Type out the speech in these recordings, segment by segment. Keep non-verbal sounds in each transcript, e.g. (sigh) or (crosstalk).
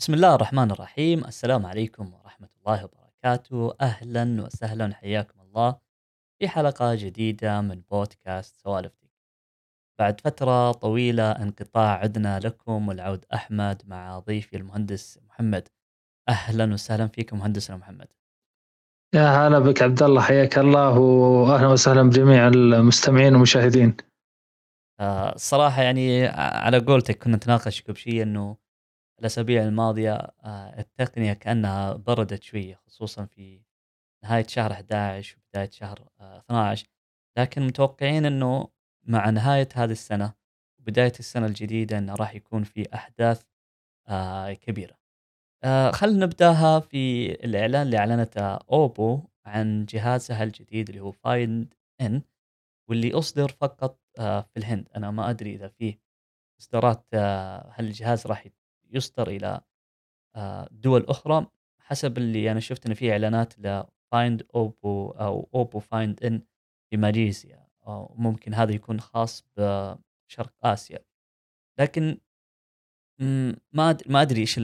بسم الله الرحمن الرحيم. السلام عليكم ورحمة الله وبركاته. أهلا وسهلا حياكم الله في حلقة جديدة من بودكاست سوالف بعد فترة طويلة انقطاع عدنا لكم والعود أحمد مع ضيفي المهندس محمد. أهلا وسهلا فيكم مهندسنا محمد. يا هلا بك عبد الله حياك الله واهلا وسهلا بجميع المستمعين والمشاهدين. آه، الصراحة يعني على قولتك كنا نتناقش قبل شيء إنه الأسابيع الماضية آه، التقنية كأنها بردت شوية خصوصا في نهاية شهر 11 وبداية شهر 12 آه، لكن متوقعين إنه مع نهاية هذه السنة وبداية السنة الجديدة إنه راح يكون في أحداث آه، كبيرة. خلينا نبدأها في الإعلان اللي أعلنته أوبو عن جهازها الجديد اللي هو فايند إن واللي اصدر فقط في الهند أنا ما أدري إذا فيه إصدارات هل الجهاز راح يصدر إلى آه، دول أخرى حسب اللي أنا شفت إن في إعلانات ل Find اوبو أو اوبو Find N في ماليزيا ممكن هذا يكون خاص بشرق آسيا. لكن ما ما أدري إيش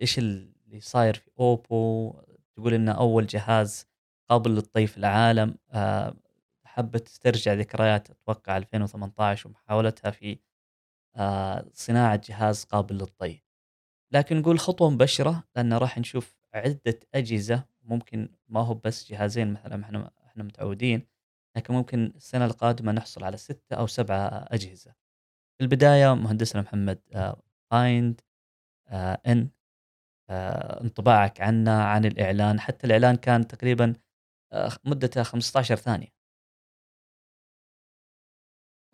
إيش اللي صاير في اوبو تقول إنه أول جهاز قابل للطي في العالم آه، حبت تسترجع ذكريات أتوقع 2018 ومحاولتها في آه، صناعة جهاز قابل للطي لكن نقول خطوة مبشرة لأن راح نشوف عدة أجهزة ممكن ما هو بس جهازين مثلا إحنا إحنا متعودين لكن ممكن السنة القادمة نحصل على ستة أو سبعة أجهزة. في البداية مهندسنا محمد فايند آه ان آه انطباعك عنه عن الإعلان. حتى الإعلان كان تقريبا آه مدته 15 ثانية.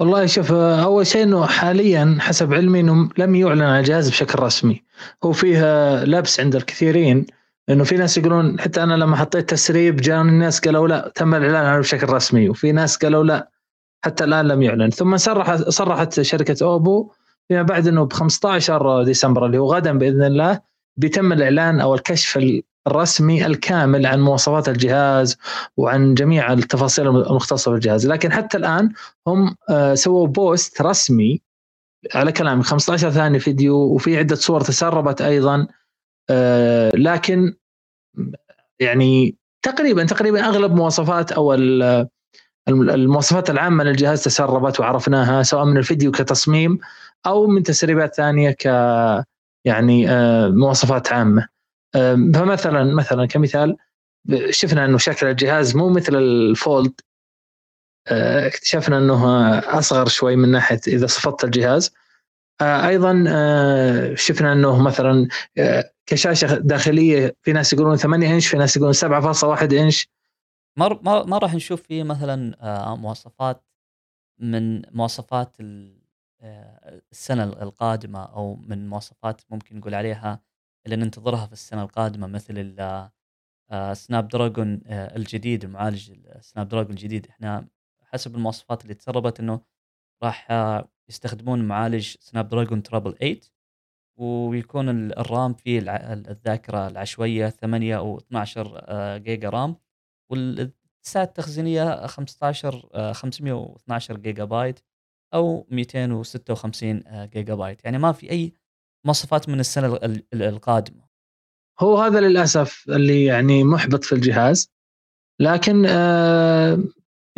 والله شوف أول شيء إنه حاليا حسب علمي إنه لم يعلن عن الجهاز بشكل رسمي. هو فيه لبس عند الكثيرين انه في ناس يقولون حتى أنا لما حطيت تسريب جاء الناس قالوا لا تم الإعلان عنه بشكل رسمي وفي ناس قالوا لا حتى الآن لم يعلن. ثم صرح صرحت شركة أوبو فيما بعد إنه ب 15 ديسمبر اللي هو غدا بإذن الله بيتم الإعلان أو الكشف الرسمي الكامل عن مواصفات الجهاز وعن جميع التفاصيل المختصة بالجهاز. لكن حتى الآن هم آه، سووا بوست رسمي على كلامي 15 ثانية فيديو وفي عدة صور تسربت أيضا آه، لكن يعني تقريبا تقريبا أغلب مواصفات أو المواصفات العامة للجهاز تسربت وعرفناها سواء من الفيديو كتصميم أو من تسريبات ثانية ك يعني آه، مواصفات عامة. فمثلا مثلا كمثال شفنا إنه شكل الجهاز مو مثل الفولد. آه، اكتشفنا إنه أصغر شوي من ناحية إذا صفطت الجهاز. آه، أيضا شفنا إنه مثلا كشاشة داخلية في ناس يقولون 8 إنش في ناس يقولون 7.1 إنش. ما ما ما راح نشوف فيه مثلا مواصفات من مواصفات السنة القادمة أو من مواصفات ممكن نقول عليها اللي ننتظرها في السنة القادمة مثل سناب دراجون الجديد المعالج سناب دراجون الجديد. إحنا حسب المواصفات اللي تسربت إنه راح آه، يستخدمون معالج سناب دراجون triple 8 ويكون الرام فيه الذاكرة العشوائية 8 أو 12 جيجا RAM والسعة التخزينية 15 512 جيجا بايت. أو 256 جيجا بايت يعني ما في أي مواصفات من السنة القادمة. هو هذا للأسف اللي يعني محبط في الجهاز. لكن آه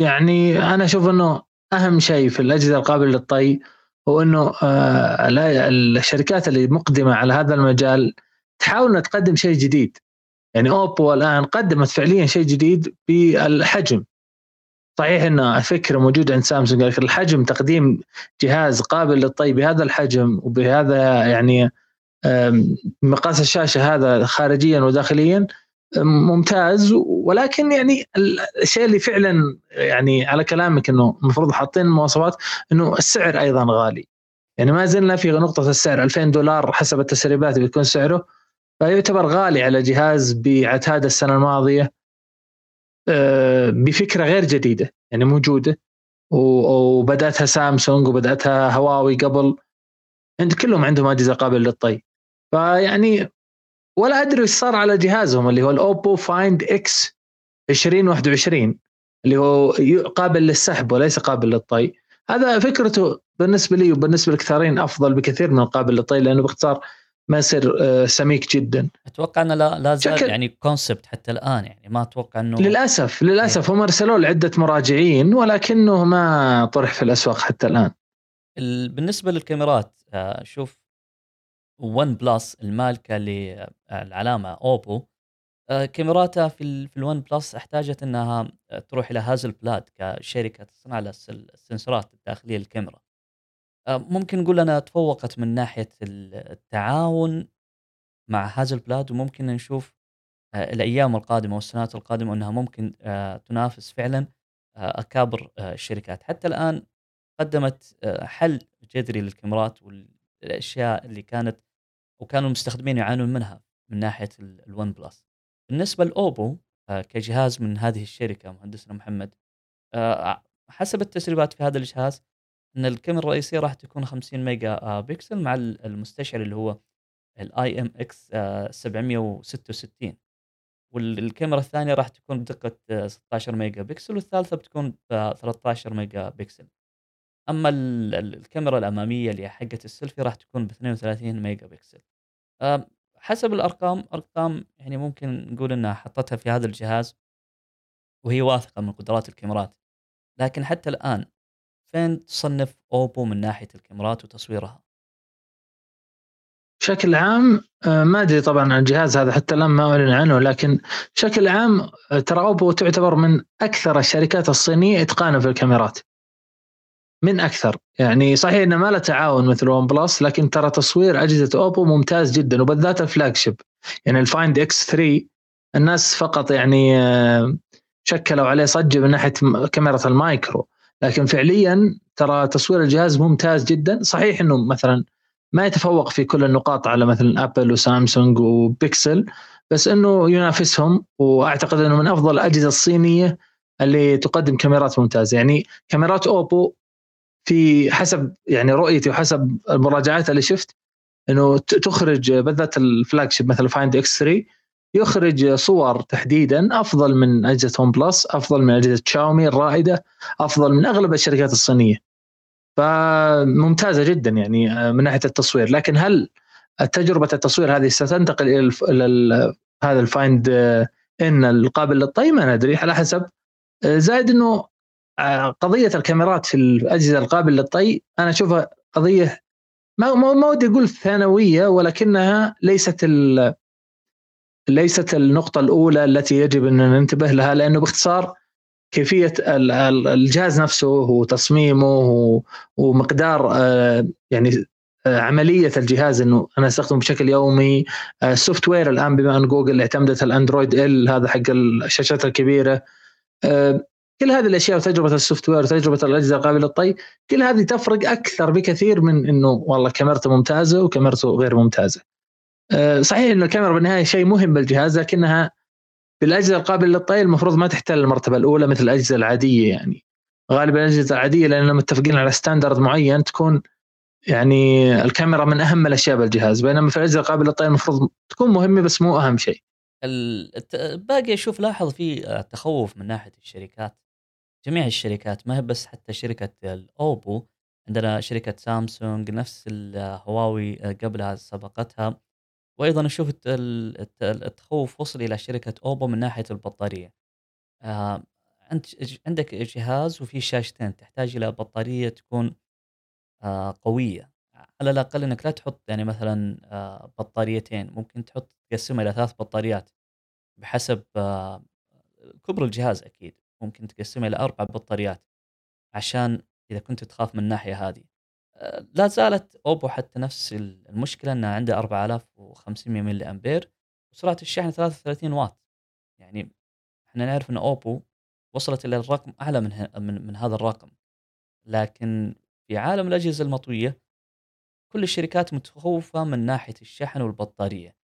يعني أنا أشوف إنه أهم شيء في الأجهزة القابلة للطي هو إنه آه الشركات اللي مقدمة على هذا المجال تحاول إنها تقدم شيء جديد. يعني اوبو الآن قدمت فعليا شيء جديد بالحجم. صحيح إن الفكرة موجوده عند سامسونج. لكن الحجم تقديم جهاز قابل للطي بهذا الحجم وبهذا يعني مقاس الشاشة هذا خارجيا وداخليا ممتاز. ولكن يعني الشيء اللي فعلا يعني على كلامك إنه المفروض حاطين المواصفات إنه السعر أيضا غالي. يعني ما زلنا في نقطة السعر 2000 دولار حسب التسريبات بيكون سعره. فيعتبر غالي على جهاز بعتاد السنة الماضية. بفكرة غير جديدة يعني موجودة. وبدأتها سامسونج وبدأتها هواوي قبل. عند كلهم عندهم أجهزة قابلة للطي. فيعني ولا أدري إيش صار على جهازهم اللي هو الأوبو Find X 2021 اللي هو قابل للسحب وليس قابل للطي. هذا فكرته بالنسبة لي وبالنسبة للكثيرين أفضل بكثير من القابل للطي لأنه باختصار ما يصير آه، سميك جدا. أتوقع أنه لا, لا زال شكل- يعني concept حتى الآن يعني ما أتوقع أنه للأسف للأسف. هم ارسلوه لعده مراجعين ولكنه ما طرح في الأسواق حتى الآن. ال- بالنسبة للكاميرات آه، شوف OnePlus المالكة للعلامه اوبو آه، كاميراتها في ال في ال OnePlus أحتاجت أنها تروح إلى Hasselblad كشركة تصنع ال sensorات الداخلية للكاميرا. ممكن نقول أنها تفوقت من ناحية ال- التعاون مع Hasselblad وممكن نشوف آه، الأيام القادمة والسنوات القادمة أنها ممكن آه، تنافس فعلا آه، أكابر آه، الشركات. حتى الآن قدمت آه، حل جذري للكاميرات والأشياء اللي كانت وكانوا المستخدمين يعانون منها من ناحية ال- ال OnePlus بالنسبة لاوبو آه، كجهاز من هذه الشركة مهندسنا محمد آه، حسب التسريبات في هذا الجهاز إن الكاميرا الرئيسية راح تكون 50 ميجا آه، بكسل مع ال- المستشعر اللي هو ال IMX 766 والكاميرا الثانية راح تكون بدقة آه، 16 ميجا بكسل والثالثة بتكون ب 13 ميجا بكسل أما ال- ال- الكاميرا الأمامية اللي حقة السيلفي راح تكون ب 32 ميجا بكسل حسب الأرقام أرقام يعني ممكن نقول إنها حطتها في هذا الجهاز وهي واثقة من قدرات الكاميرات. لكن حتى الآن فين تصنف أوبو من ناحية الكاميرات وتصويرها؟ بشكل عام آه، ما أدري طبعا عن الجهاز هذا حتى الآن ما أعلن عنه لكن بشكل عام آه، ترى أوبو تعتبر من أكثر الشركات الصينية اتقانا في الكاميرات. من أكثر. يعني صحيح إنه ما له تعاون مثل OnePlus لكن ترى تصوير أجهزة أوبو ممتاز جدا وبالذات ال flagship. يعني ال Find X 3 الناس فقط يعني آه، شكلوا عليه ضجة من ناحية كاميرا المايكرو. لكن فعليا ترى تصوير الجهاز ممتاز جدا. صحيح إنه مثلا ما يتفوق في كل النقاط على مثلا ابل وسامسونج وبيكسل بس إنه ينافسهم وأعتقد إنه من أفضل الأجهزة الصينية اللي تقدم كاميرات ممتازة. يعني كاميرات اوبو في حسب يعني رؤيتي وحسب المراجعات اللي شفت إنه تخرج بالذات ال flagship مثل Find X 3 يخرج صور تحديدا أفضل من أجهزة OnePlus أفضل من أجهزة شاومي الرائدة أفضل من أغلب الشركات الصينية. فممتازة جدا يعني آه، من ناحية التصوير. لكن هل تجربة التصوير هذه ستنتقل إلى. هذا الفايند آه، إن القابل للطي؟ ما ندري. على حسب. آه، زائد إنه قضية الكاميرات في الأجهزة القابل للطي أنا أشوفها قضية ما ما ودي أقول ثانوية ولكنها ليست ال... ليست النقطة الأولى التي يجب أن ننتبه لها لأنه باختصار ال- الجهاز نفسه وتصميمه ومقدار آه، يعني آه، عملية الجهاز إنه أنا أستخدمه بشكل يومي آه، ال software الآن بما أن جوجل اعتمدت الاندرويد ال هذا حق الشاشات الكبيرة آه، كل هذه الأشياء وتجربة ال software وتجربة الاجهزه القابلة للطي كل هذه تفرق أكثر بكثير من إنه والله كاميرته ممتازة وكاميرته غير ممتازة. آه، صحيح إن الكاميرا بالنهاية شيء مهم بالجهاز لكنها بالاجهزه القابلة للطي المفروض ما تحتل المرتبة الأولى مثل الأجهزة العادية يعني. غالبا الأجهزة العادية لاننا متفقين على standard معين تكون يعني الكاميرا من أهم الأشياء بالجهاز بينما في الأجهزة القابلة للطي المفروض تكون مهمة بس مو أهم شيء. ال- الت- باقي أشوف لاحظ في آه، تخوف من ناحية الشركات. جميع الشركات ما هي بس حتى شركة الاوبو عندنا شركة سامسونج نفس الهواوي آه، قبلها سبقتها. وأيضا أشوف الت- ال- الت- التخوف وصل إلى شركة أوبو من ناحية البطارية. آه، انت ج- عندك جهاز وفي شاشتين تحتاج إلى بطارية تكون آه، قوية. على الأقل إنك لا تحط يعني مثلا آه، بطاريتين ممكن تحط تقسمها إلى ثلاث بطاريات بحسب آه، كبر الجهاز أكيد. ممكن تقسمها إلى أربع بطاريات عشان إذا كنت تخاف من الناحية هذه. آه، لا زالت أوبو حتى نفس المشكلة إنها عندها 4500 ملي أمبير وسرعه الشحن 33 واط. يعني إحنا نعرف إن أوبو وصلت إلى الرقم أعلى من من, من هذا الرقم. لكن في عالم الأجهزة المطوية كل الشركات متخوفة من ناحية الشحن والبطارية.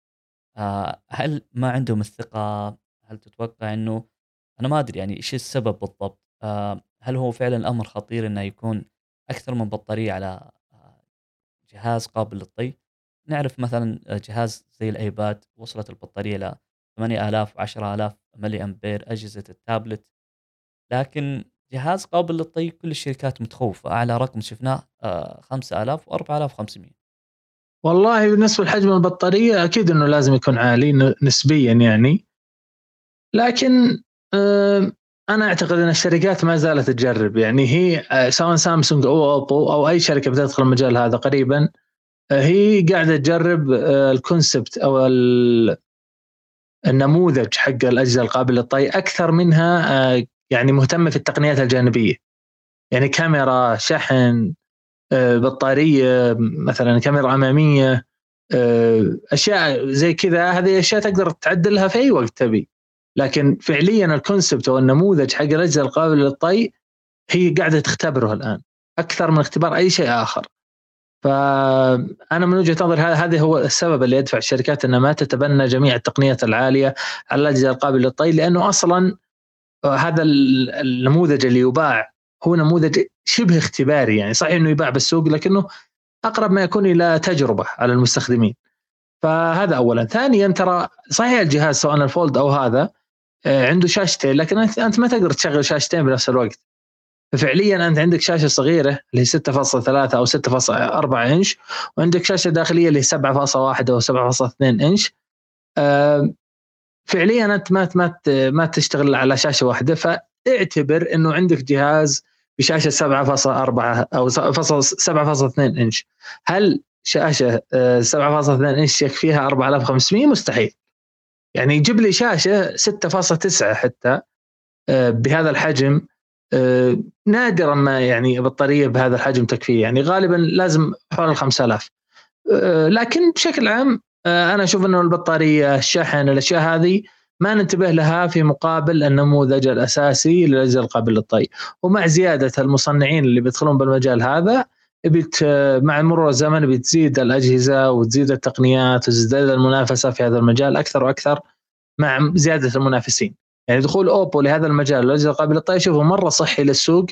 آه، هل ما عندهم الثقة؟ هل تتوقع إنه؟ أنا ما أدري يعني إيش السبب بالضبط. آه، هل هو فعلا الامر خطير إنه يكون أكثر من بطارية على آه، جهاز قابل للطي. نعرف مثلا جهاز زي الآيباد وصلت البطارية ل 8000 و10000 ملي أمبير أجهزة التابلت. لكن جهاز قابل للطي كل الشركات متخوفة. أعلى رقم شفناه آه، 5000 و4500 والله بالنسبة لحجم البطارية أكيد إنه لازم يكون عالي نسبيا يعني. لكن أنا أعتقد إن الشركات ما زالت تجرب. يعني هي آه، سواء سامسونج أو اوبو أو أي شركة بتدخل المجال هذا قريبا آه، هي قاعدة تجرب آه، الكونسبت أو النموذج حق الأجهزة القابلة للطي أكثر منها يعني مهتمة في التقنيات الجانبية. يعني كاميرا شحن بطارية مثلا كاميرا أمامية أشياء زي كذا هذه أشياء تقدر تعدلها في أي وقت تبي. لكن فعليا الكونسبت أو النموذج حق الاجهزه القابلة للطي هي قاعدة تختبره الآن أكثر من اختبار أي شيء آخر. فأنا من وجهة نظري هذا هو السبب اللي يدفع الشركات إنها ما تتبنى جميع التقنيات العالية على الاجهزه القابلة للطي لأنه أصلا هذا النموذج اللي يباع هو نموذج شبه اختباري يعني صحيح إنه يباع بالسوق لكنه أقرب ما يكون إلى تجربة على المستخدمين. فهذا اولا. ثانيا ترى صحيح الجهاز سواء الفولد أو هذا آه، عنده شاشتين. لكن انت ما تقدر تشغل شاشتين بنفس الوقت. ففعليا أنت عندك شاشة صغيرة اللي هي 6.3 أو 6.4 إنش وعندك شاشة داخلية اللي هي 7.1 أو 7.2 إنش. آه، فعليا أنت ما ما ما تشتغل على شاشة واحدة. فاعتبر إنه عندك جهاز بشاشة 7.4 أو 7.2 إنش. هل شاشة 7.2 آه، إنش يكفيها 4500 مستحيل. يعني يجيب لي شاشة 6.9 حتى آه، بهذا الحجم آه، نادرا ما يعني بطارية بهذا الحجم تكفيه. يعني غالبا لازم حول ال 5000 آه، لكن بشكل عام أنا أشوف إنه البطارية الشحن الأشياء هذه ما ننتبه لها في مقابل النموذج الأساسي للأجهزة القابلة للطي. ومع زيادة المصنعين اللي بيدخلون بالمجال هذا بت مع مرور الزمن بتزيد الأجهزة وتزيد التقنيات وتزداد المنافسة في هذا المجال أكثر وأكثر مع زيادة المنافسين. يعني دخول أوبو لهذا المجال والاجهزه القابله للطي اشوفه مرة صحي للسوق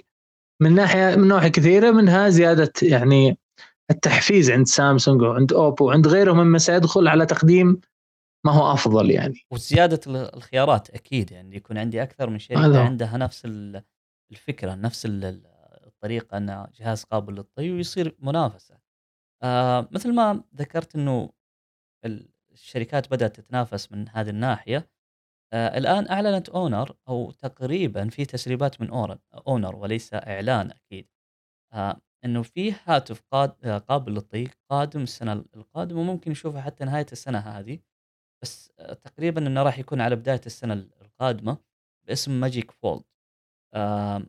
من ناحية من نواحي كثيرة منها زيادة يعني التحفيز عند سامسونج وعند أوبو وعند غيرهم مما سيدخل على تقديم ما هو أفضل يعني. وزيادة الخيارات أكيد يعني يكون عندي أكثر من شركة عندها نفس الفكرة نفس الطريقة انه جهاز قابل للطي ويصير منافسة. آه مثل ما ذكرت إنه الشركات بدأت تتنافس من هذه الناحية آه الآن أعلنت اونر أو تقريبا في تسريبات من اونر وليس إعلان أكيد. آه إنه في هاتف قاد آه قابل للطي قادم السنة القادمة وممكن نشوفه حتى نهاية السنة هذه. بس آه تقريبا إنه راح يكون على بداية السنة القادمة باسم ماجيك فولد آه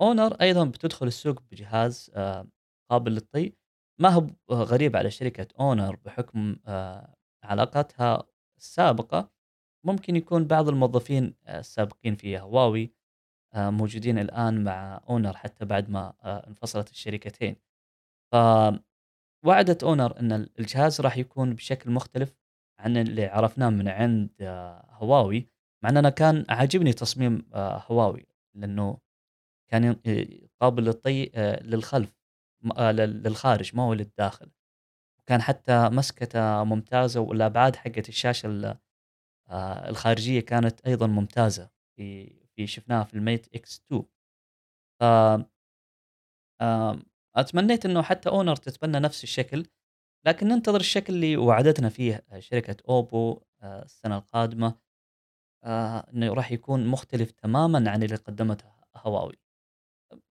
اونر أيضا بتدخل السوق بجهاز آه قابل للطي. ما هو غريب على شركة اونر بحكم آه علاقاتها السابقة. ممكن يكون بعض الموظفين السابقين في هواوي آه، موجودين الآن مع اونر حتى بعد ما آه، انفصلت الشركتين. ف وعدت اونر إن الجهاز راح يكون بشكل مختلف عن اللي عرفناه من عند آه، هواوي. مع ان أنا كان عاجبني تصميم هواوي لأنه كان قابل للطي للخلف للخارج ما هو للداخل. كان حتى مسكته ممتازة والأبعاد حقت الشاشة آه، الخارجية كانت أيضا ممتازة في في شفناها في الميت إكس 2 ف أتمنيت إنه حتى أونر تتبنى نفس الشكل لكن ننتظر الشكل اللي وعدتنا فيه شركة أوبو آه، السنة القادمة آه، إنه راح يكون مختلف تماما عن اللي قدمته هواوي.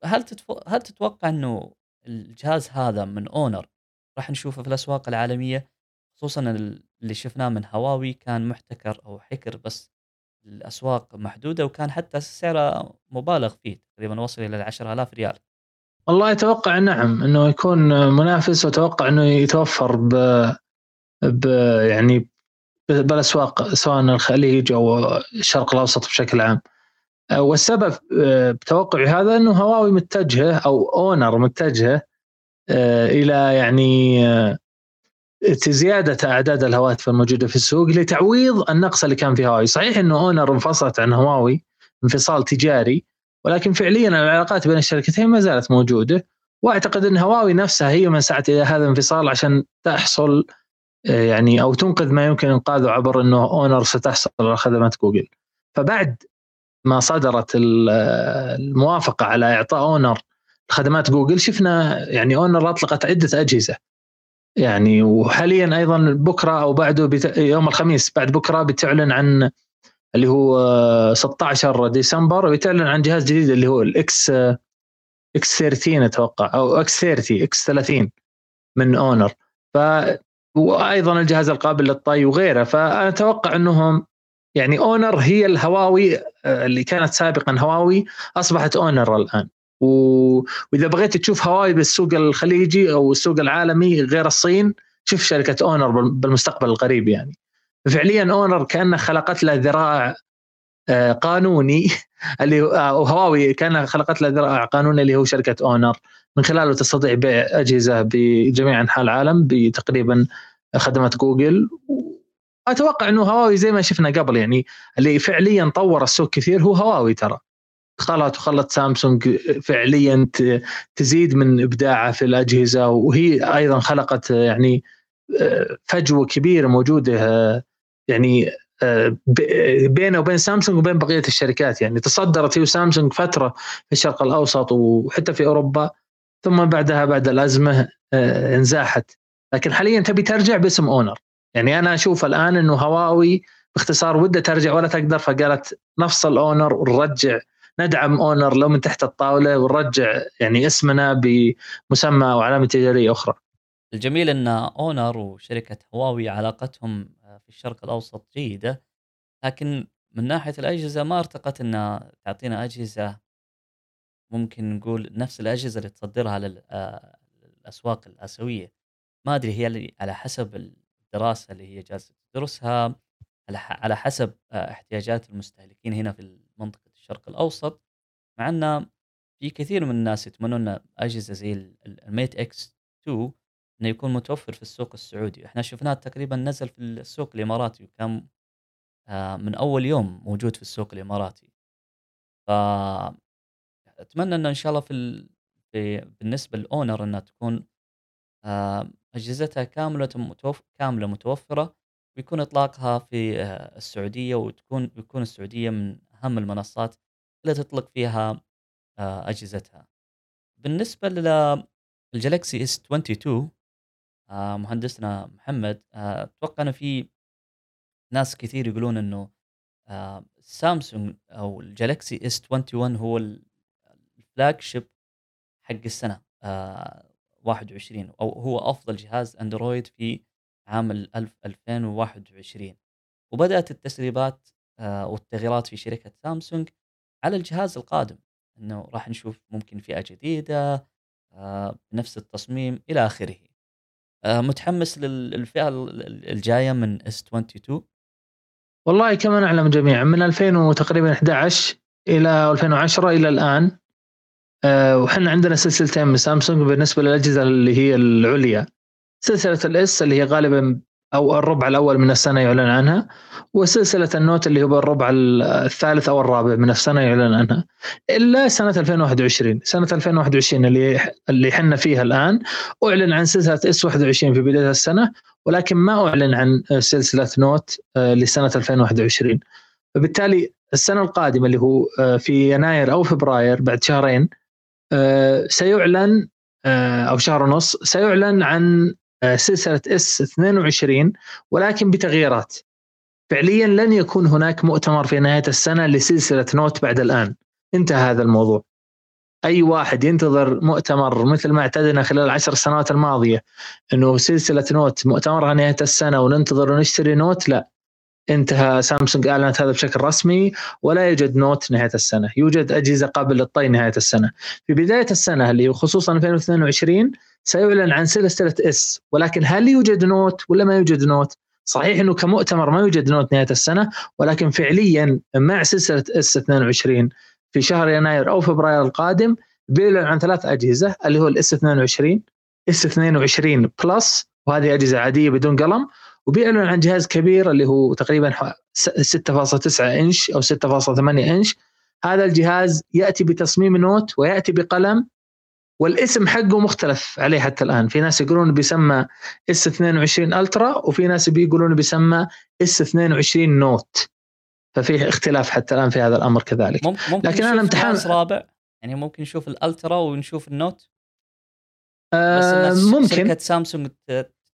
هل هل تتوقع إنه الجهاز هذا من اونر راح نشوفه في الأسواق العالمية؟ خصوصا اللي شفناه من هواوي كان محتكر أو حكر بس الأسواق محدودة وكان حتى سعره مبالغ فيه تقريبا وصل إلى 10000 ريال. والله أتوقع نعم إنه يكون منافس وأتوقع إنه يتوفر ب, ب يعني بالأسواق سواء الخليج أو الشرق الأوسط بشكل عام. والسبب بتوقعي هذا إنه هواوي متجهة أو اونر متجهة آه، إلى يعني آه، زيادة أعداد الهواتف الموجودة في السوق لتعويض النقص اللي كان في هواوي، صحيح إنه اونر انفصلت عن هواوي انفصال تجاري ولكن فعليا العلاقات بين الشركتين ما زالت موجودة وأعتقد إن هواوي نفسها هي من سعت إلى هذا الانفصال عشان تحصل آه، يعني أو تنقذ ما يمكن إنقاذه عبر إنه اونر ستحصل على خدمات جوجل. فبعد ما صدرت الموافقة على إعطاء أونر خدمات جوجل شفنا يعني أونر أطلقت عدة أجهزة. يعني وحاليا أيضا بكرة أو بعده بت... يوم الخميس بعد بكرة بتعلن عن اللي هو 16 ديسمبر بتعلن عن جهاز جديد اللي هو ال X X 13 أتوقع أو X 30 X 30 من أونر. ف وأيضا الجهاز القابل للطي وغيره فانا أتوقع أنهم يعني اونر هي الهواوي آه، اللي كانت سابقا هواوي أصبحت اونر الآن. و... وإذا بغيت تشوف هواوي بالسوق الخليجي أو السوق العالمي غير الصين شوف شركة اونر بالمستقبل القريب يعني. فعليا اونر كانها خلقت له ذراع آه، قانوني (laughs) اللي أو هواوي كان خلقت له ذراع قانوني اللي هو شركة اونر من خلاله تستطيع بيع أجهزة بجميع أنحاء العالم بتقريبا خدمات جوجل. أتوقع إنه هواوي زي ما شفنا قبل يعني اللي فعليا طور السوق كثير هو هواوي ترى. خلت وخلت سامسونج فعليا تزيد من إبداعها في الأجهزة وهي أيضا خلقت يعني آه، فجوة كبيرة موجودة آه، يعني آه، بينه وبين سامسونج وبين بقية الشركات. يعني تصدرت هي وسامسونج فترة في الشرق الأوسط وحتى في أوروبا ثم بعدها بعد الأزمة انزاحت. لكن حاليا تبي ترجع باسم اونر يعني أنا أشوف الآن إنه هواوي باختصار ودها ترجع ولا تقدر فقالت نفصل اونر ونرجع ندعم أونر لو من تحت الطاولة ونرجع يعني اسمنا بمسمى أو علامة تجارية أخرى. الجميل إن أونر وشركة هواوي علاقتهم في الشرق الأوسط جيدة لكن من ناحية الأجهزة ما ارتقت انها تعطينا أجهزة ممكن نقول نفس الأجهزة اللي تصدرها للأسواق الآسيوية ما أدري هي على حسب الدراسة اللي هي جالسة تدرسها على حسب احتياجات المستهلكين هنا في منطقة الشرق الأوسط مع أن في كثير من الناس يتمنون أجهزة زي الميت إكس 2 إنه يكون متوفر في السوق السعودي، إحنا شفناه تقريبا نزل في السوق الإماراتي وكان آه، من أول يوم موجود في السوق الإماراتي. ف أتمنى انه إن شاء الله في, في بالنسبة للأونر إنها تكون آه، أجهزتها كاملة متوف... كاملة متوفرة ويكون إطلاقها في آه، السعودية وتكون يكون السعودية من أهم المنصات اللي تطلق فيها أجهزتها. بالنسبة للجالكسي S 22 آه، مهندسنا محمد آه، أتوقع إنه في ناس كثير يقولون إنه آه، سامسونج أو الجالكسي S 21 هو ال flagship حق السنة 21 أو هو أفضل جهاز أندرويد في عام 2021 وبدأت التسريبات والتغييرات في شركة سامسونج على الجهاز القادم إنه راح نشوف ممكن فئة جديدة بنفس التصميم إلى آخره. آه، متحمس للفئة الجاية من إس 22 والله كما نعلم جميعا من 2000 تقريبا 11 إلى 2010 إلى الآن. آه، وحنا عندنا سلسلتين من سامسونج بالنسبة للأجهزة اللي هي العليا. سلسلة ال S اللي هي غالبا أو الربع الأول من السنة يعلن عنها وسلسلة ال Note اللي هو الربع الثالث أو الرابع من السنة يعلن عنها. إلا سنة 2021 سنة 2021 اللي اللي حنا فيها الآن. أعلن عن سلسلة S 21 في بداية السنة ولكن ما أعلن عن سلسلة Note آه، لسنة 2021 فبالتالي السنة القادمة اللي هو آه، في يناير أو فبراير بعد شهرين آه، سيعلن أو شهر ونص سيعلن عن سلسلة S 22 ولكن بتغييرات. فعليا لن يكون هناك مؤتمر في نهاية السنة لسلسلة Note بعد الآن. انتهى هذا الموضوع. أي واحد ينتظر مؤتمر مثل ما اعتدنا خلال العشر سنوات الماضية إنه سلسلة Note مؤتمرها نهاية السنة وننتظر ونشتري Note؟ لا. انتهى سامسونج اعلنت هذا بشكل رسمي ولا يوجد Note نهاية السنة، يوجد أجهزة قابلة للطي نهاية السنة. في بداية السنة اللي خصوصا 2022 سيعلن عن سلسله S ولكن هل يوجد Note ولا ما يوجد Note؟ صحيح إنه كمؤتمر ما يوجد Note نهاية السنة ولكن فعليا مع سلسله S 22 في شهر يناير أو فبراير القادم بيعلن عن ثلاث أجهزة اللي هو ال S 22 S 22 Plus وهذه أجهزة عادية بدون قلم وبيعلن عن جهاز كبير اللي هو تقريبا 6.9 إنش أو 6.8 إنش. هذا الجهاز يأتي بتصميم Note ويأتي بقلم والاسم حقه مختلف عليه حتى الآن. في ناس يقولون بيسمى S 22 Ultra وفي ناس بيقولون بيسمى S 22 Note. ففي اختلاف حتى الآن في هذا الأمر كذلك. ممكن لكن أنا امتحان رابع. يعني ممكن نشوف ال Ultra ونشوف ال Note. آه ممكن. شركة سامسونج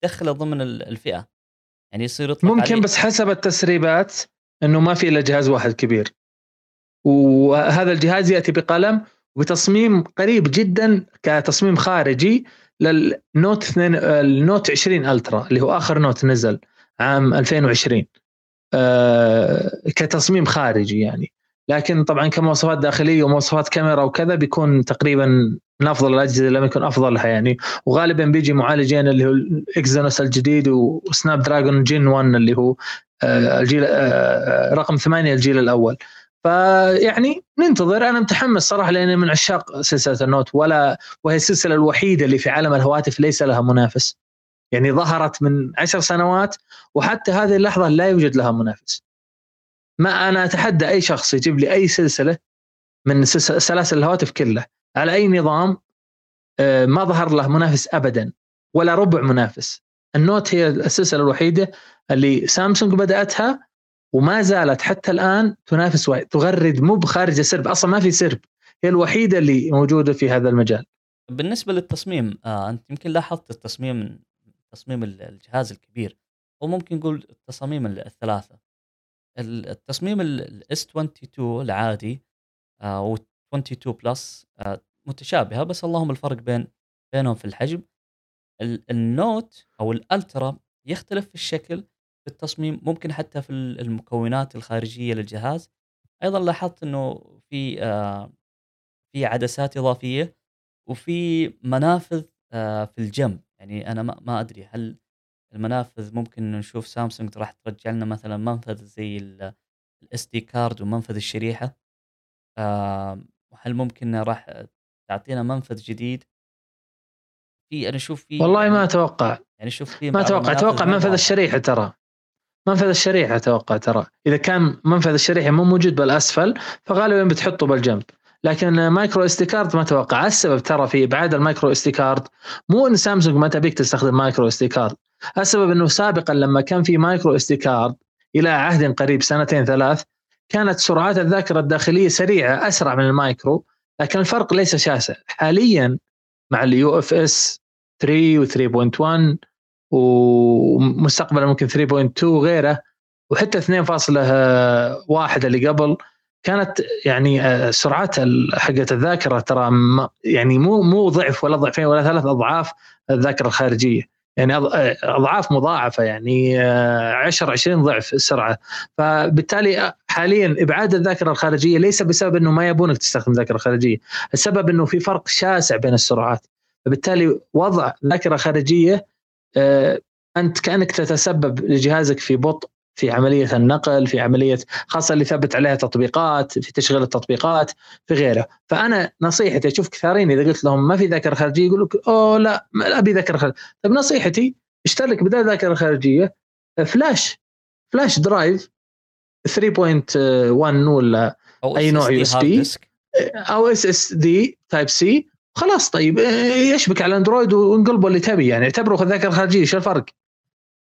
تدخله ضمن الفئة. يعني يصير يطلق ممكن عليه. بس حسب التسريبات إنه ما في إلا جهاز واحد كبير. وهذا الجهاز يأتي بقلم وبتصميم قريب جدا كتصميم خارجي لل Note 2 ال Note 20 Ultra اللي هو آخر Note نزل عام 2020 آه كتصميم خارجي يعني. لكن طبعا كمواصفات داخلية ومواصفات كاميرا وكذا بيكون تقريبا من أفضل الأجهزة لم يكن أفضلها يعني. وغالبا بيجي معالجين اللي هو ال Exynos الجديد و Snapdragon Gen 1 اللي هو آه، الجيل آه، رقم ثمانية الجيل الأول. فيعني ننتظر. أنا متحمس صراحة لأني من عشاق سلسلة ال Note ولا وهي السلسلة الوحيدة اللي في عالم الهواتف ليس لها منافس. يعني ظهرت من عشر سنوات وحتى هذه اللحظة لا يوجد لها منافس. ما أنا أتحدى أي شخص يجيب لي أي سلسلة من سلاسل الهواتف كلها على أي نظام آه، ما ظهر له منافس ابدا ولا ربع منافس. النوت هي السلسلة الوحيدة اللي سامسونج بدأتها وما زالت حتى الآن تنافس وايد تغرد مو بخارج السرب أصلا ما في سرب هي الوحيدة اللي موجودة في هذا المجال. بالنسبة للتصميم آه أنت يمكن لاحظت التصميم تصميم الجهاز الكبير أو ممكن نقول التصاميم الثلاثة. التصميم ال S 22 العادي آه و 22 Plus آه متشابهة بس اللهم الفرق بين بينهم في الحجم. ال Note أو ال Ultra يختلف في الشكل في التصميم ممكن حتى في المكونات الخارجية للجهاز. أيضا لاحظت إنه في آه في عدسات إضافية وفي منافذ في الجنب. يعني أنا ما أدري هل المنافذ ممكن نشوف سامسونج راح ترجع لنا مثلا منفذ زي ال SD card ومنفذ الشريحة. آه هل ممكن راح تعطينا منفذ جديد؟ في أنا أشوف في والله ما أتوقع. يعني شوف في ما أتوقع. أتوقع منفذ الشريحة ترى. منفذ الشريحة أتوقع ترى. إذا كان منفذ الشريحة مو موجود بالأسفل فغالبا بتحطه بالجنب. لكن micro SD card ما أتوقع. السبب ترى في ابعاد ال micro SD card مو إن سامسونج ما تبيك تستخدم micro SD card السبب أنه سابقا لما كان في micro SD card إلى عهد قريب سنتين ثلاث كانت سرعات الذاكرة الداخلية سريعة أسرع من المايكرو لكن الفرق ليس شاسع. حاليا مع ال UFS 3 و 3.1 ومستقبلا ممكن 3.2 وغيره وحتى 2.1 اللي قبل كانت يعني آه، سرعات حقت الذاكرة ترى يعني مو مو ضعف ولا ضعفين ولا ثلاث أضعاف الذاكرة الخارجية. يعني آه، أضعاف مضاعفة يعني 10 آه، 20 ضعف السرعة. فبالتالي حاليا إبعاد الذاكرة الخارجية ليس بسبب إنه ما يبونك تستخدم ذاكرة خارجية السبب إنه في فرق شاسع بين السرعات. فبالتالي وضع ذاكرة خارجية أنت كأنك تتسبب لجهازك في بطء في عملية النقل في عملية خاصة اللي ثبت عليها تطبيقات في تشغيل التطبيقات في غيره. فأنا نصيحتي أشوف كثيرين إذا قلت لهم ما في ذاكرة خارجية يقول لك أوه لا ما أبي ذاكرة خارجية. طيب نصيحتي اشترك بدل ذاكرة خارجية flash flash drive 3.1 ولا أي نوع USB أو SSD Type C خلاص طيب يشبك على الاندرويد وانقلبه اللي تبي يعني اعتبره ذاكرة خارجية شو الفرق؟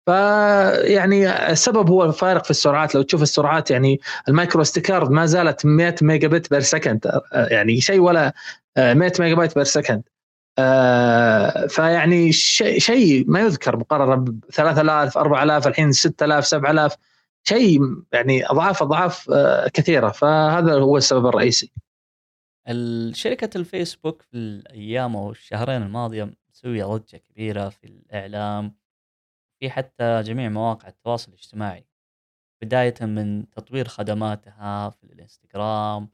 فيعني السبب هو الفارق في السرعات. لو تشوف السرعات يعني ال micro SD card ما زالت 100 megabit per second يعني شيء ولا 100 megabyte per second فيعني شيء ما يذكر مقارنة ب 3000 4000 الحين 6000 7000 شيء يعني أضعاف أضعاف آه، كثيرة. فهذا هو السبب الرئيسي. شركة الفيسبوك في الأيام أو الشهرين الماضية مسوية ضجة كبيرة في الإعلام. في حتى جميع مواقع التواصل الاجتماعي بداية من تطوير خدماتها في الإنستغرام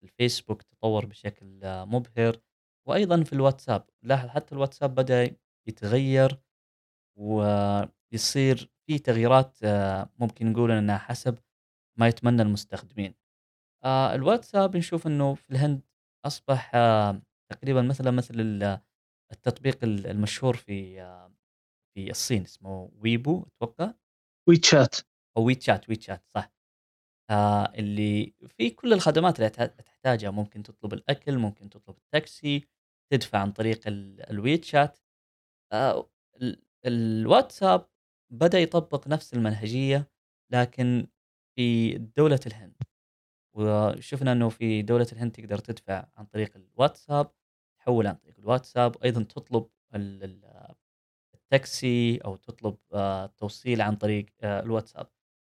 في الفيسبوك تطور بشكل مبهر وأيضا في الواتساب. لاحظ حتى الواتساب بدأ يتغير ويصير في تغييرات ممكن نقول إنها حسب ما يتمنى المستخدمين. آه، الواتساب نشوف إنه في الهند أصبح تقريبا مثلا مثل التطبيق المشهور في في الصين اسمه Weibo أتوقع؟ WeChat أو WeChat WeChat صح. آه اللي في كل الخدمات اللي تحتاجها ممكن تطلب الأكل ممكن تطلب التاكسي تدفع عن طريق ال WeChat آه الواتساب بدأ يطبق نفس المنهجية لكن في دولة الهند. وشفنا إنه في دولة الهند تقدر تدفع عن طريق الواتساب تحول عن طريق الواتساب. أيضا تطلب تاكسي أو تطلب آه، توصيل عن طريق آه، الواتساب.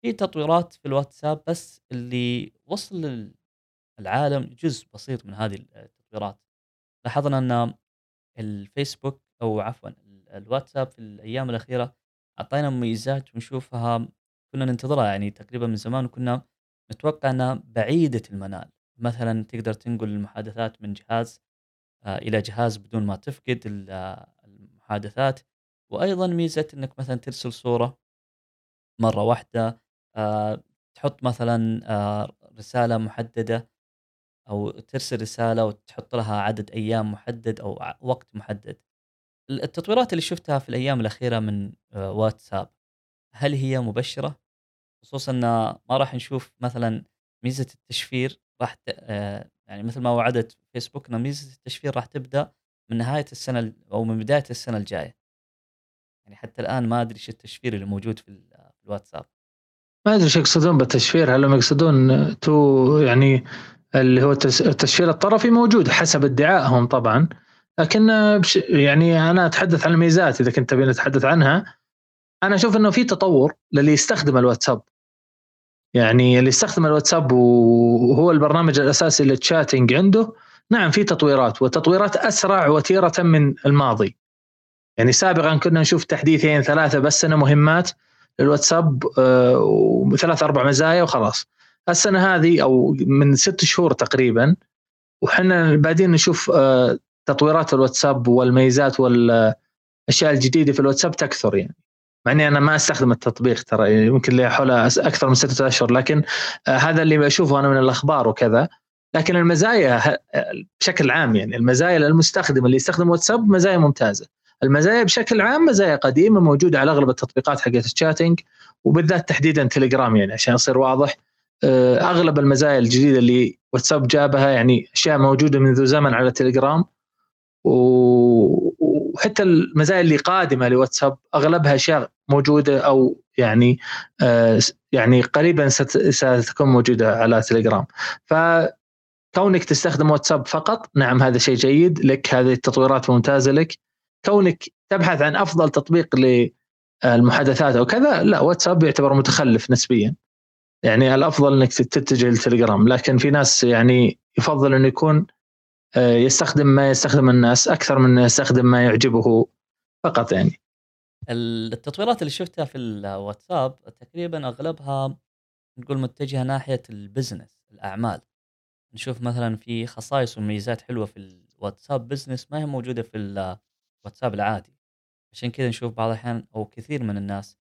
في تطويرات في الواتساب بس اللي وصل للعالم جزء بسيط من هذه التطويرات. لاحظنا أن الفيسبوك أو عفوا الواتساب في الأيام الأخيرة أعطينا مميزات ونشوفها كنا ننتظرها. يعني تقريبا من زمان وكنا نتوقع أنها بعيدة المنال. مثلا تقدر تنقل المحادثات من جهاز آه، إلى جهاز بدون ما تفقد المحادثات. وأيضا ميزة إنك مثلا ترسل صورة مرة واحدة آه، تحط مثلا آه، رسالة محددة أو ترسل رسالة وتحط لها عدد أيام محدد أو وقت محدد. التطويرات اللي شفتها في الأيام الأخيرة من واتساب هل هي مبشرة؟ خصوصا إن ما راح نشوف مثلا ميزة التشفير راح يعني مثل ما وعدت فيسبوك إن ميزة التشفير راح تبدأ من نهاية السنة أو من بداية السنة الجاية. يعني حتى الآن ما أدري إيش التشفير اللي موجود في الواتساب. ما أدري إيش يقصدون بالتشفير هل يقصدون تو يعني اللي هو التشفير الطرفي موجود حسب ادعائهم طبعا لكن يعني أنا أتحدث عن الميزات إذا كنت تبي نتحدث عنها. أنا أشوف إنه في تطور للي يستخدم الواتساب. يعني اللي يستخدم الواتساب وهو البرنامج الأساسي للتشاتنج عنده نعم في تطويرات وتطويرات أسرع وتيرة من الماضي. يعني سابقا كنا نشوف تحديثين ثلاثة بس سنة مهمات للواتساب آه، وثلاث أربع مزايا وخلاص. السنة هذه أو من ست شهور تقريبا وحنا بعدين نشوف آه، تطويرات الواتساب والميزات والأشياء الجديدة في الواتساب تكثر يعني. مع إني أنا ما أستخدم التطبيق ترى يمكن لي حول أكثر من ستة أشهر لكن آه، هذا اللي بشوفه أنا من الأخبار وكذا. لكن المزايا بشكل عام يعني المزايا للمستخدم اللي يستخدم واتساب مزايا ممتازة. المزايا بشكل عام مزايا قديمة موجودة على أغلب التطبيقات حقت الشاتنج وبالذات تحديدا تليجرام يعني عشان يصير واضح. آه، أغلب المزايا الجديدة اللي واتساب جابها يعني أشياء موجودة منذ زمن على تليجرام. وحتى المزايا اللي قادمة لواتساب أغلبها أشياء موجودة أو يعني آه يعني قريبا ستكون موجودة على تليجرام. فكونك تستخدم واتساب فقط. نعم هذا شيء جيد. لك هذه التطويرات ممتازة لك. كونك تبحث عن أفضل تطبيق للمحادثات أو كذا لا واتساب يعتبر متخلف نسبيا. يعني الأفضل إنك تتجه للتليجرام لكن في ناس يعني يفضل إنه يكون آه، يستخدم ما يستخدم الناس أكثر من يستخدم ما يعجبه فقط يعني. التطويرات اللي شفتها في الواتساب تقريبا أغلبها نقول متجهة ناحية ال business الأعمال. نشوف مثلا في خصائص وميزات حلوة في الواتساب business ما هي موجودة في الواتساب العادي. عشان كذا نشوف بعض الأحيان أو كثير من الناس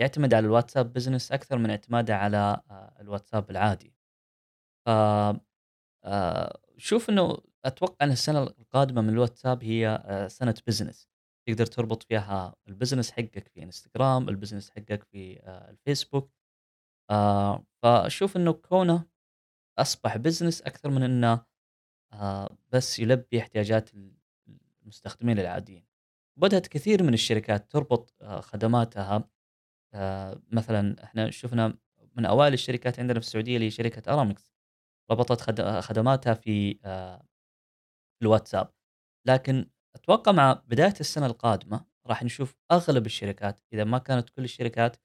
يعتمد على الواتساب business أكثر من اعتماده على آه، الواتساب العادي. ف آه، شوف إنه أتوقع إن السنة القادمة من الواتساب هي آه، سنة business تقدر تربط فيها ال business حقك في انستغرام ال business حقك في الفيسبوك. فأشوف إنه كونه أصبح business أكثر من إنه بس يلبي احتياجات المستخدمين العاديين بدات كثير من الشركات تربط خدماتها مثلا إحنا شفنا من أوائل الشركات عندنا في السعودية اللي هي شركة ارامكس ربطت خدماتها في الواتساب لكن أتوقع مع بداية السنة القادمة راح نشوف أغلب الشركات إذا ما كانت كل الشركات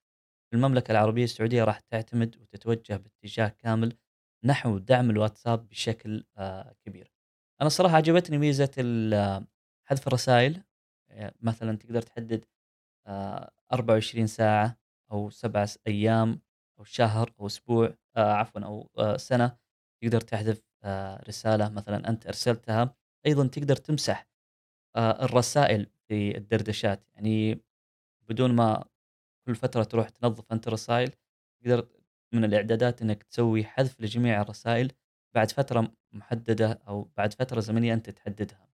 في المملكة العربية السعودية راح تعتمد وتتوجه باتجاه كامل نحو دعم الواتساب بشكل آه، كبير. أنا الصراحه عجبتني ميزة حذف الرسائل آه، مثلا تقدر تحدد 24 آه، ساعة أو سبع أيام أو شهر أو أسبوع عفوا أو سنة تقدر تحذف رسالة مثلا أنت أرسلتها أيضا تقدر تمسح آه، الرسائل في الدردشات يعني بدون ما كل فترة تروح تنظف أنت الرسائل تقدر من الإعدادات إنك تسوي حذف لجميع الرسائل بعد فترة محددة أو بعد فترة زمنية أنت تحددها.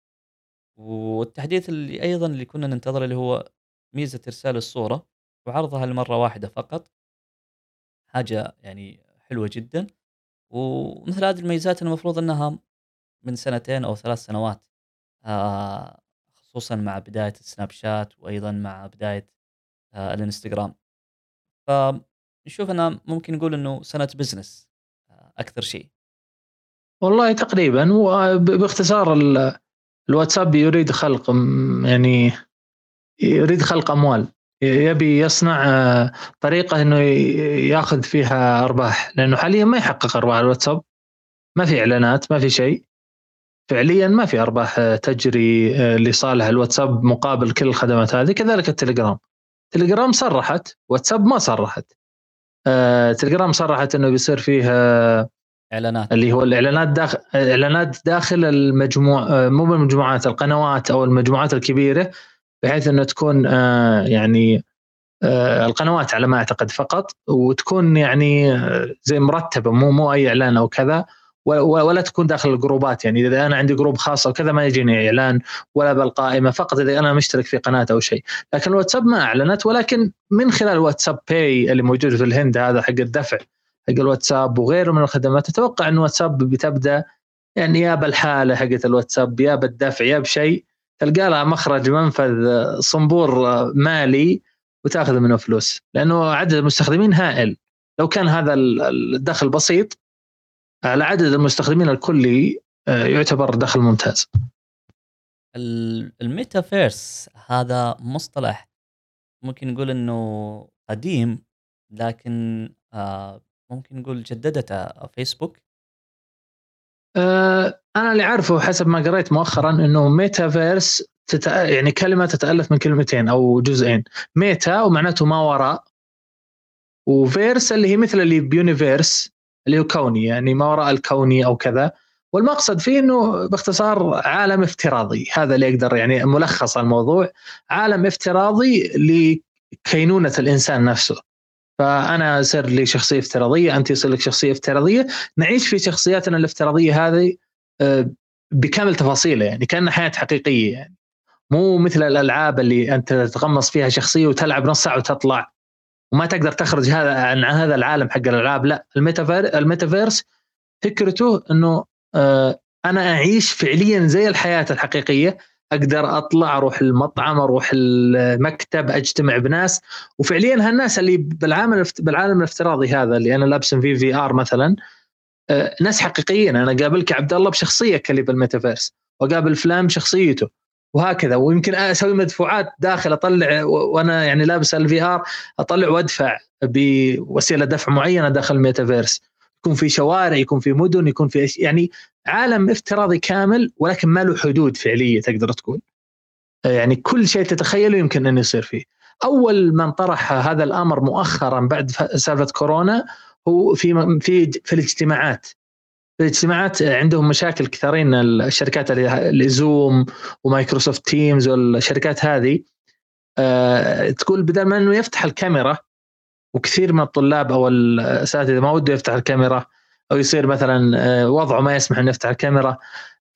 والتحديث اللي أيضا اللي كنا ننتظره اللي هو ميزة إرسال الصورة وعرضها لمرة واحدة فقط. حاجة يعني حلوة جدا. ومثل هذه الميزات المفروض إنها من سنتين أو ثلاث سنوات. آه، خصوصا مع بداية السناب شات وأيضا مع بداية آه، الإنستغرام. فنشوف أنه ممكن نقول إنه سنة بزنس آه، أكثر شيء. والله تقريبا. وباختصار الواتساب يريد خلق يعني يريد خلق أموال. يبي يصنع آه، طريقة إنه ياخذ فيها أرباح. لأنه حاليا ما يحقق أرباح. الواتساب ما في إعلانات ما في شيء. فعليا ما في أرباح آه، تجري آه، لصالح الواتساب مقابل كل الخدمات هذه. كذلك التليجرام. تليجرام صرحت واتساب ما صرحت. تليجرام صرحت إنه بيصير فيه إعلانات. اللي هو الإعلانات داخل إعلانات داخل المجموع مو بالمجموعات القنوات أو المجموعات الكبيرة بحيث إنه تكون آه، يعني آه، القنوات على ما أعتقد فقط وتكون يعني آه، زي مرتبة مو مو أي إعلان أو كذا ولا تكون داخل الجروبات. يعني إذا أنا عندي جروب خاص أو كذا ما يجيني إعلان ولا بالقائمه فقط إذا أنا مشترك في قناة أو شيء. لكن الواتساب ما أعلنت ولكن من خلال واتساب باي اللي موجود في الهند هذا حق الدفع. الواتساب وغيره من الخدمات. أتوقع إن واتساب بتبدأ يعني يا بالحالة حقت الواتساب يا بالدفع يا بشيء. تلقى لها مخرج منفذ صنبور مالي وتأخذ منه فلوس. لأنه عدد المستخدمين هائل. لو كان هذا الدخل بسيط على عدد المستخدمين الكلي آه، يعتبر دخل ممتاز. الميتافيرس هذا مصطلح ممكن نقول إنه قديم لكن آه، ممكن نقول جددته فيسبوك؟ أنا اللي أعرفه حسب ما قريت مؤخرا إنه ميتافيرس تتأ... يعني كلمة تتألف من كلمتين أو جزئين. meta ومعناته ما وراء و verse اللي هي مثل اللي ب universe اللي هو كوني يعني ما وراء الكوني أو كذا. والمقصد فيه إنه باختصار عالم افتراضي. هذا اللي أقدر يعني ملخص الموضوع. عالم افتراضي لكينونة الإنسان نفسه. فأنا اصير لي شخصية افتراضية أنت يصير لك شخصية افتراضية. نعيش في شخصياتنا الافتراضية هذه آه، بكامل تفاصيلها يعني كأنها حياة حقيقية يعني. مو مثل الألعاب اللي أنت تتقمص فيها شخصية وتلعب نص ساعة وتطلع وما تقدر تخرج هذا عن هذا العالم حق الألعاب. لا الميتافير الميتافيرس فكرته إنه آه، أنا أعيش فعليا زي الحياة الحقيقية. أقدر أطلع أروح المطعم أروح المكتب أجتمع بناس. وفعليا هالناس اللي بالعالم بالعالم الافتراضي هذا اللي أنا لابس في VR مثلا آه، ناس حقيقيين. أنا قابلك عبد الله بشخصيتك اللي بالميتافيرس وأقابل فلان بشخصيته وهكذا. ويمكن أسوي مدفوعات داخل أطلع وأنا يعني لابس ال VR أطلع وأدفع بوسيلة دفع معينة داخل الميتافيرس. يكون في شوارع يكون في مدن يكون في يعني عالم افتراضي كامل ولكن ما له حدود فعلية تقدر تقول. يعني كل شيء تتخيله يمكن أن يصير فيه. أول من طرح هذا الأمر مؤخرا بعد سالفة كورونا هو في في في الاجتماعات. في الاجتماعات عندهم مشاكل كثيرين الشركات اللي Zoom و Microsoft Teams والشركات هذه. أه تقول بدل ما إنه يفتح الكاميرا وكثير من الطلاب أو الأساتذة ما وده يفتح الكاميرا أو يصير مثلا آه، وضعه ما يسمح إنه يفتح الكاميرا.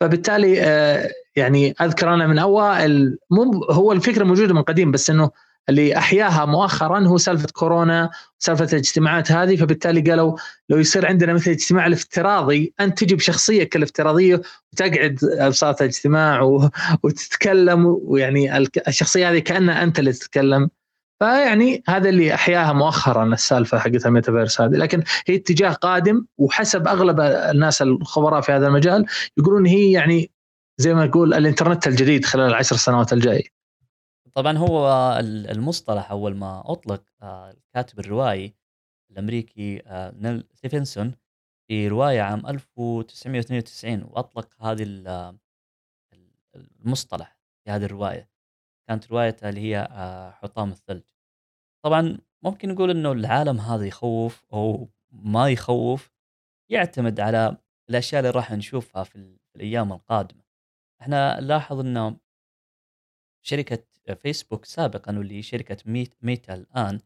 فبالتالي آه، يعني أذكر أنا من اوائل مو هو الفكرة موجودة من قديم بس إنه اللي أحياها مؤخرا هو سالفة كورونا سالفة الاجتماعات هذه. فبالتالي قالوا لو يصير عندنا مثل الاجتماع الافتراضي أنت تجي بشخصيتك الافتراضيه وتقعد بساطه الاجتماع وتتكلم ويعني الشخصية هذه كأنها أنت اللي تتكلم. فيعني هذا اللي أحياها مؤخرا السالفة حقت الميتافيرس هذه. لكن هي اتجاه قادم وحسب أغلب الناس الخبراء في هذا المجال يقولون هي يعني زي ما نقول الإنترنت الجديد خلال العشر سنوات الجايه طبعا هو المصطلح أول ما أطلق آه، الكاتب الروائي الأمريكي آه، نيل ستيفنسون في رواية عام 1992 وأطلق هذه المصطلح في هذه الرواية. كانت روايته اللي هي آه، حطام الثلج. طبعا ممكن نقول إنه العالم هذا يخوف أو ما يخوف يعتمد على الأشياء اللي راح نشوفها في الأيام القادمة. إحنا نلاحظ انه شركة فيسبوك سابقا واللي شركة ميتا الآن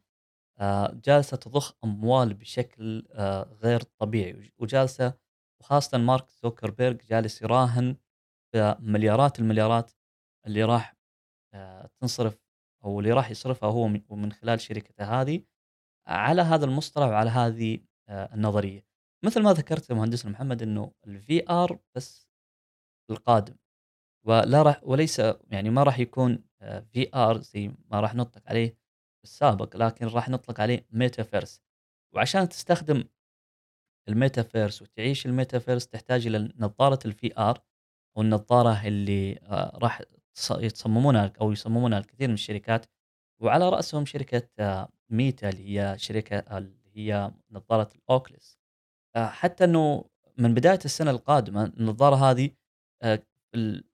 آه، جالسة تضخ أموال بشكل آه، غير طبيعي وجالسة وخاصة مارك زوكربيرج جالس يراهن بمليارات المليارات اللي راح تنصرف أو اللي راح يصرفها هو من خلال شركته هذه على هذا المصطلح وعلى هذه النظرية. مثل ما ذكرت مهندسنا محمد إنه ال VR بس القادم ولا راح وليس يعني ما راح يكون VR زي ما راح نطلق عليه في السابق لكن راح نطلق عليه ميتافيرس وعشان تستخدم الميتافيرس وتعيش الميتافيرس تحتاج إلى نظارة ال VR والنظاره اللي آه، راح يتصممونها أو يصممونها الكثير من الشركات. وعلى رأسهم شركة آه، ميتا اللي هي شركة اللي هي نظارة ال Oculus آه، حتى إنه من بداية السنة القادمة النظارة هذه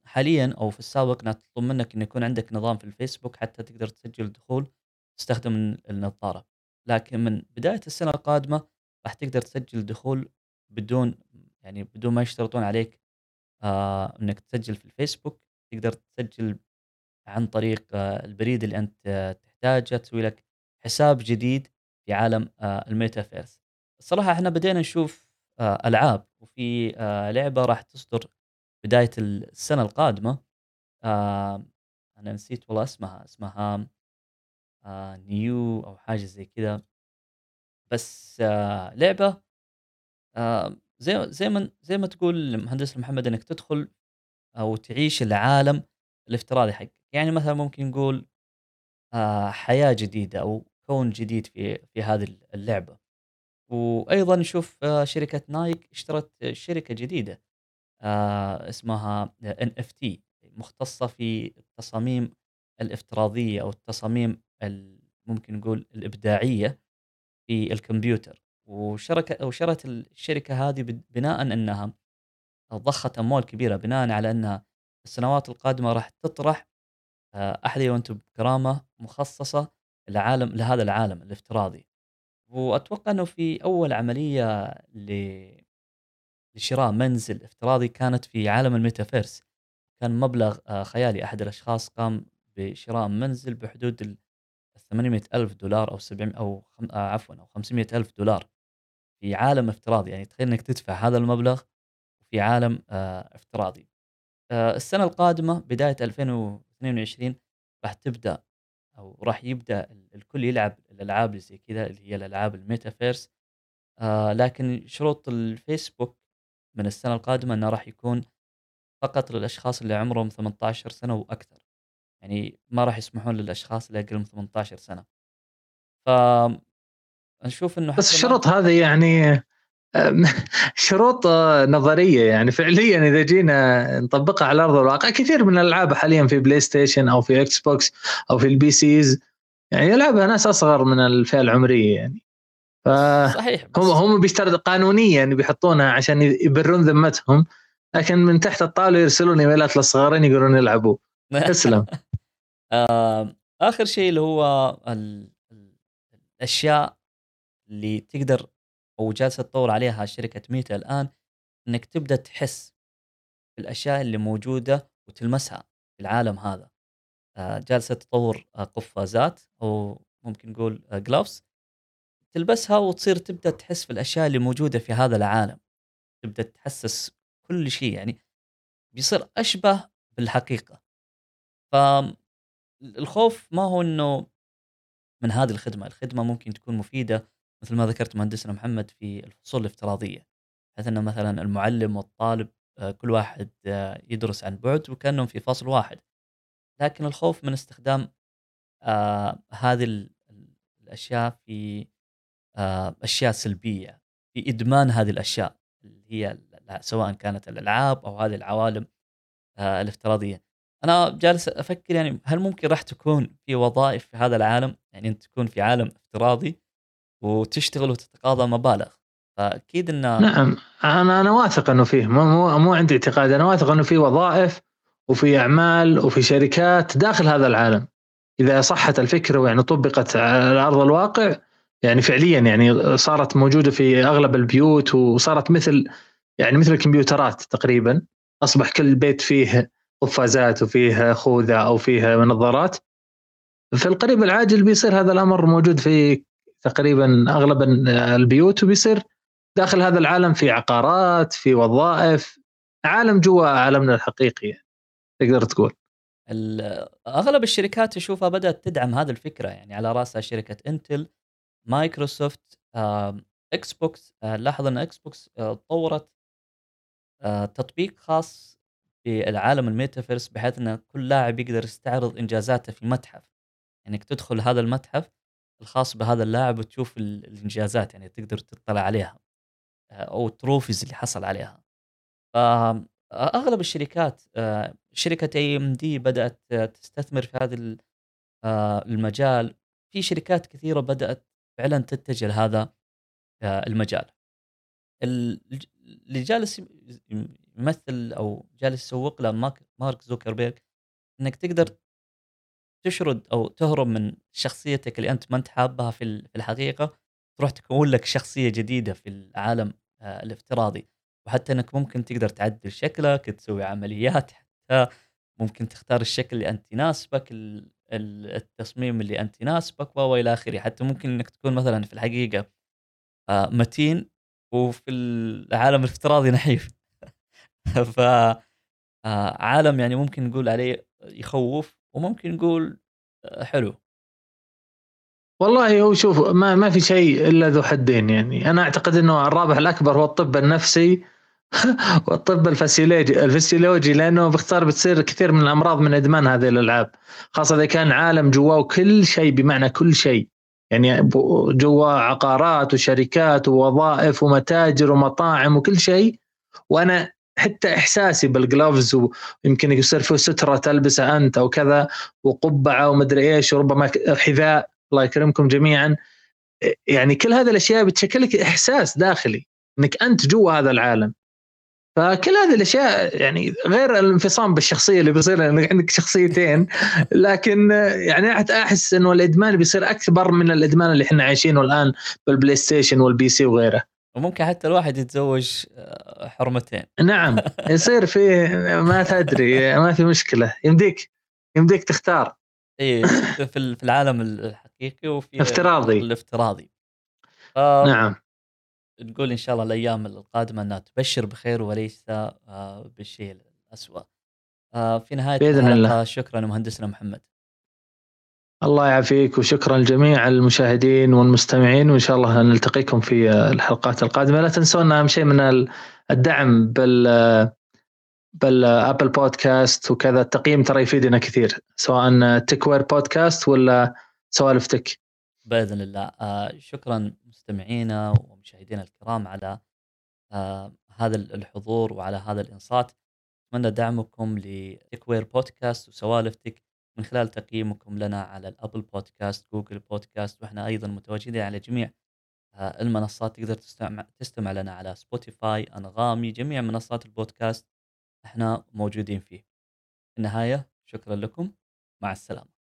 حاليا أو في السابق أنها تطلب منك انه يكون عندك نظام في الفيسبوك حتى تقدر تسجل الدخول تستخدم النظارة. لكن من بداية السنة القادمة راح تقدر تسجل دخول بدون يعني بدون ما يشترطون عليك آه إنك تسجل في الفيسبوك. تقدر تسجل عن طريق آه البريد اللي أنت تحتاجه تسوي لك حساب جديد في عالم آه الميتافيرس. الصراحة إحنا بدينا نشوف آه ألعاب وفي لعبة راح تصدر بداية السنة القادمة. أنا نسيت والله اسمها اسمها نيو أو حاجة زي كذا. بس لعبة زي زي ما زي ما تقول مهندس محمد إنك تدخل أو تعيش العالم الافتراضي حقك. يعني مثلا ممكن نقول آه حياة جديدة أو كون جديد في في هذه اللعبة. وأيضا نشوف آه شركة نايك اشترت شركة جديدة آه اسمها إن إف تي مختصة في التصاميم الافتراضية أو التصاميم ممكن نقول الإبداعية في الكمبيوتر. وشركة وشرت الشركة هذه بناء إنها ضخت أموال كبيرة بناء على انها السنوات القادمة راح تطرح آه، احذيه وأنتم بكرامة مخصصة لعالم لهذا العالم الافتراضي. وأتوقع أنه في أول عملية لشراء منزل افتراضي كانت في عالم الميتافيرس. كان مبلغ آه، خيالي أحد الأشخاص قام بشراء منزل بحدود ال 800 ألف دولار أو 700 أو خم... آه عفوا أو 500 ألف دولار في عالم افتراضي. يعني تخيل إنك تدفع هذا المبلغ في عالم آه افتراضي. آه السنة القادمة بداية 2022 راح تبدأ أو راح يبدأ الكل يلعب الألعاب اللي زي كذا اللي هي الألعاب الميتافيرس. آه لكن شروط الفيسبوك من السنة القادمة إنه راح يكون فقط للأشخاص اللي عمرهم 18 سنة وأكثر. يعني ما راح يسمحون للأشخاص اللي أقل من 18 سنة. ف نشوف إنه بس الشروط هذه يعني (laughs) شروط نظرية يعني فعليا إذا جينا نطبقها على أرض الواقع. كثير من الألعاب حاليا في PlayStation أو في Xbox أو في ال PCs يعني يلعبها ناس أصغر من الفئة العمرية يعني. ف صحيح هم هم بيشترط قانونيا بيحطونها عشان يبرون ذمتهم لكن من تحت الطاولة يرسلون إيميلات للصغارين يقولون يلعبوا. (laughs) تسلم. آخر شيء اللي هو الأشياء اللي تقدر أو جالسة تطور عليها شركة ميتا الآن إنك تبدأ تحس بالأشياء اللي موجودة وتلمسها في العالم هذا. آه، جالسة تطور آه، قفازات أو ممكن نقول جلوفز آه، تلبسها وتصير تبدأ تحس في الاشياء اللي موجودة في هذا العالم. تبدأ تحسس كل شيء يعني بيصير أشبه بالحقيقة. فالخوف ما هو إنه من هذه الخدمة، الخدمة ممكن تكون مفيدة مثل ما ذكرت مهندسنا محمد في الفصول الافتراضية بحيث ان مثلا المعلم والطالب آه، كل واحد آه، يدرس عن بعد وكأنهم في فصل واحد. لكن الخوف من استخدام آه هذه الأشياء في أشياء سلبية في إدمان هذه الأشياء اللي هي سواء كانت الألعاب أو هذه العوالم الافتراضية. أنا جالس أفكر يعني هل ممكن راح تكون في وظائف في هذا العالم؟ يعني أنت تكون في عالم افتراضي وتشتغل وتتقاضى مبالغ. فأكيد انه نعم. أنا أنا واثق إنه فيه. مو مو, عندي اعتقاد. أنا واثق إنه في وظائف وفي أعمال وفي شركات داخل هذا العالم. إذا صحت الفكرة ويعني طبقت على أرض الواقع يعني فعليا يعني صارت موجودة في أغلب البيوت وصارت مثل يعني مثل الكمبيوترات تقريبا. أصبح كل بيت فيه قفازات وفيه خوذة أو فيه نظارات. في القريب العاجل بيصير هذا الأمر موجود في تقريبا اغلب البيوت وبيصير داخل هذا العالم في عقارات في وظائف عالم جوا عالمنا الحقيقي يعني. تقدر تقول أغلب الشركات اشوفها بدأت تدعم هذه الفكرة يعني على رأسها شركة انتل Microsoft Xbox لاحظ إن Xbox طورت آه، تطبيق خاص في العالم الميتافيرس بحيث إن كل لاعب يقدر يستعرض إنجازاته في متحف يعني انك تدخل هذا المتحف الخاص بهذا اللاعب وتشوف الانجازات يعني تقدر تطلع عليها آه، أو ال trophies اللي حصل عليها. فاغلب الشركات آه، شركة AMD بدأت تستثمر في هذا آه، المجال. في شركات كثيرة بدأت فعلا تتجه لهذا آه، المجال. اللي جالس يمثل أو جالس يسوق له مارك زوكربيرج إنك تقدر تشرد أو تهرب من شخصيتك اللي أنت ما أنت حابها في الحقيقة تروح تكون لك شخصية جديدة في العالم آه، الافتراضي. وحتى إنك ممكن تقدر تعدل شكلك تسوي عمليات حتى ممكن تختار الشكل اللي أنت يناسبك التصميم اللي أنت يناسبك وإلى آخره. حتى ممكن إنك تكون مثلا في الحقيقة آه، متين وفي العالم الافتراضي نحيف. (laughs) ف آه، عالم يعني ممكن نقول عليه يخوف وممكن نقول آه، حلو. والله هو شوف ما ما في شيء إلا ذو حدين يعني. أنا أعتقد إنه الرابح الأكبر هو الطب النفسي (laughs) والطب الفسيولوجي الفسيولوجي لأنه باختصار بتصير كثير من الأمراض من إدمان هذه الألعاب. خاصة إذا كان عالم جواه كل شيء بمعنى كل شيء. يعني جوا عقارات وشركات ووظائف ومتاجر ومطاعم وكل شيء. وأنا حتى إحساسي بال gloves ويمكن يصير في سترة تلبسها أنت أو كذا وقبعة ومدري إيش وربما حذاء. الله يكرمكم جميعا. يعني كل هذه الأشياء بتشكل لك إحساس داخلي إنك أنت جوا هذا العالم. فكل هذه الأشياء يعني غير الانفصام بالشخصية اللي بيصير عندك شخصيتين لكن يعني أحس إنه الإدمان بيصير أكبر من الإدمان اللي إحنا عايشينه الآن بال PlayStation وال PC وغيره. وممكن حتى الواحد يتزوج آه، حرمتين. نعم (laughs) يصير في ما تدري ما في مشكلة. يمديك يمديك تختار. اي في العالم الحقيقي وفي افتراضي الافتراضي. نعم. نقول إن شاء الله الأيام القادمة إنها تبشر بخير وليس آه، بالشيء الاسوء. آه، في نهاية بإذن الله. شكرا مهندسنا محمد. الله يعافيك وشكرا لجميع المشاهدين والمستمعين وإن شاء الله نلتقيكم في الحلقات القادمة. لا تنسون أهم شيء من الدعم بال بال Apple Podcast وكذا التقييم ترى يفيدنا كثير سواء تكوير بودكاست ولا سوالف تك بإذن الله. آه شكرا مستمعينا ومشاهدينا الكرام على آه هذا الحضور وعلى هذا الإنصات. أتمنى دعمكم لتكوير بودكاست وسوالف Tech من خلال تقييمكم لنا على ال Apple Podcast Google Podcast وإحنا أيضا متواجدين على جميع آه المنصات تقدر تستمع تستمع لنا على Spotify أنغامي جميع منصات البودكاست إحنا موجودين فيه. في النهاية شكرا لكم. مع السلامة.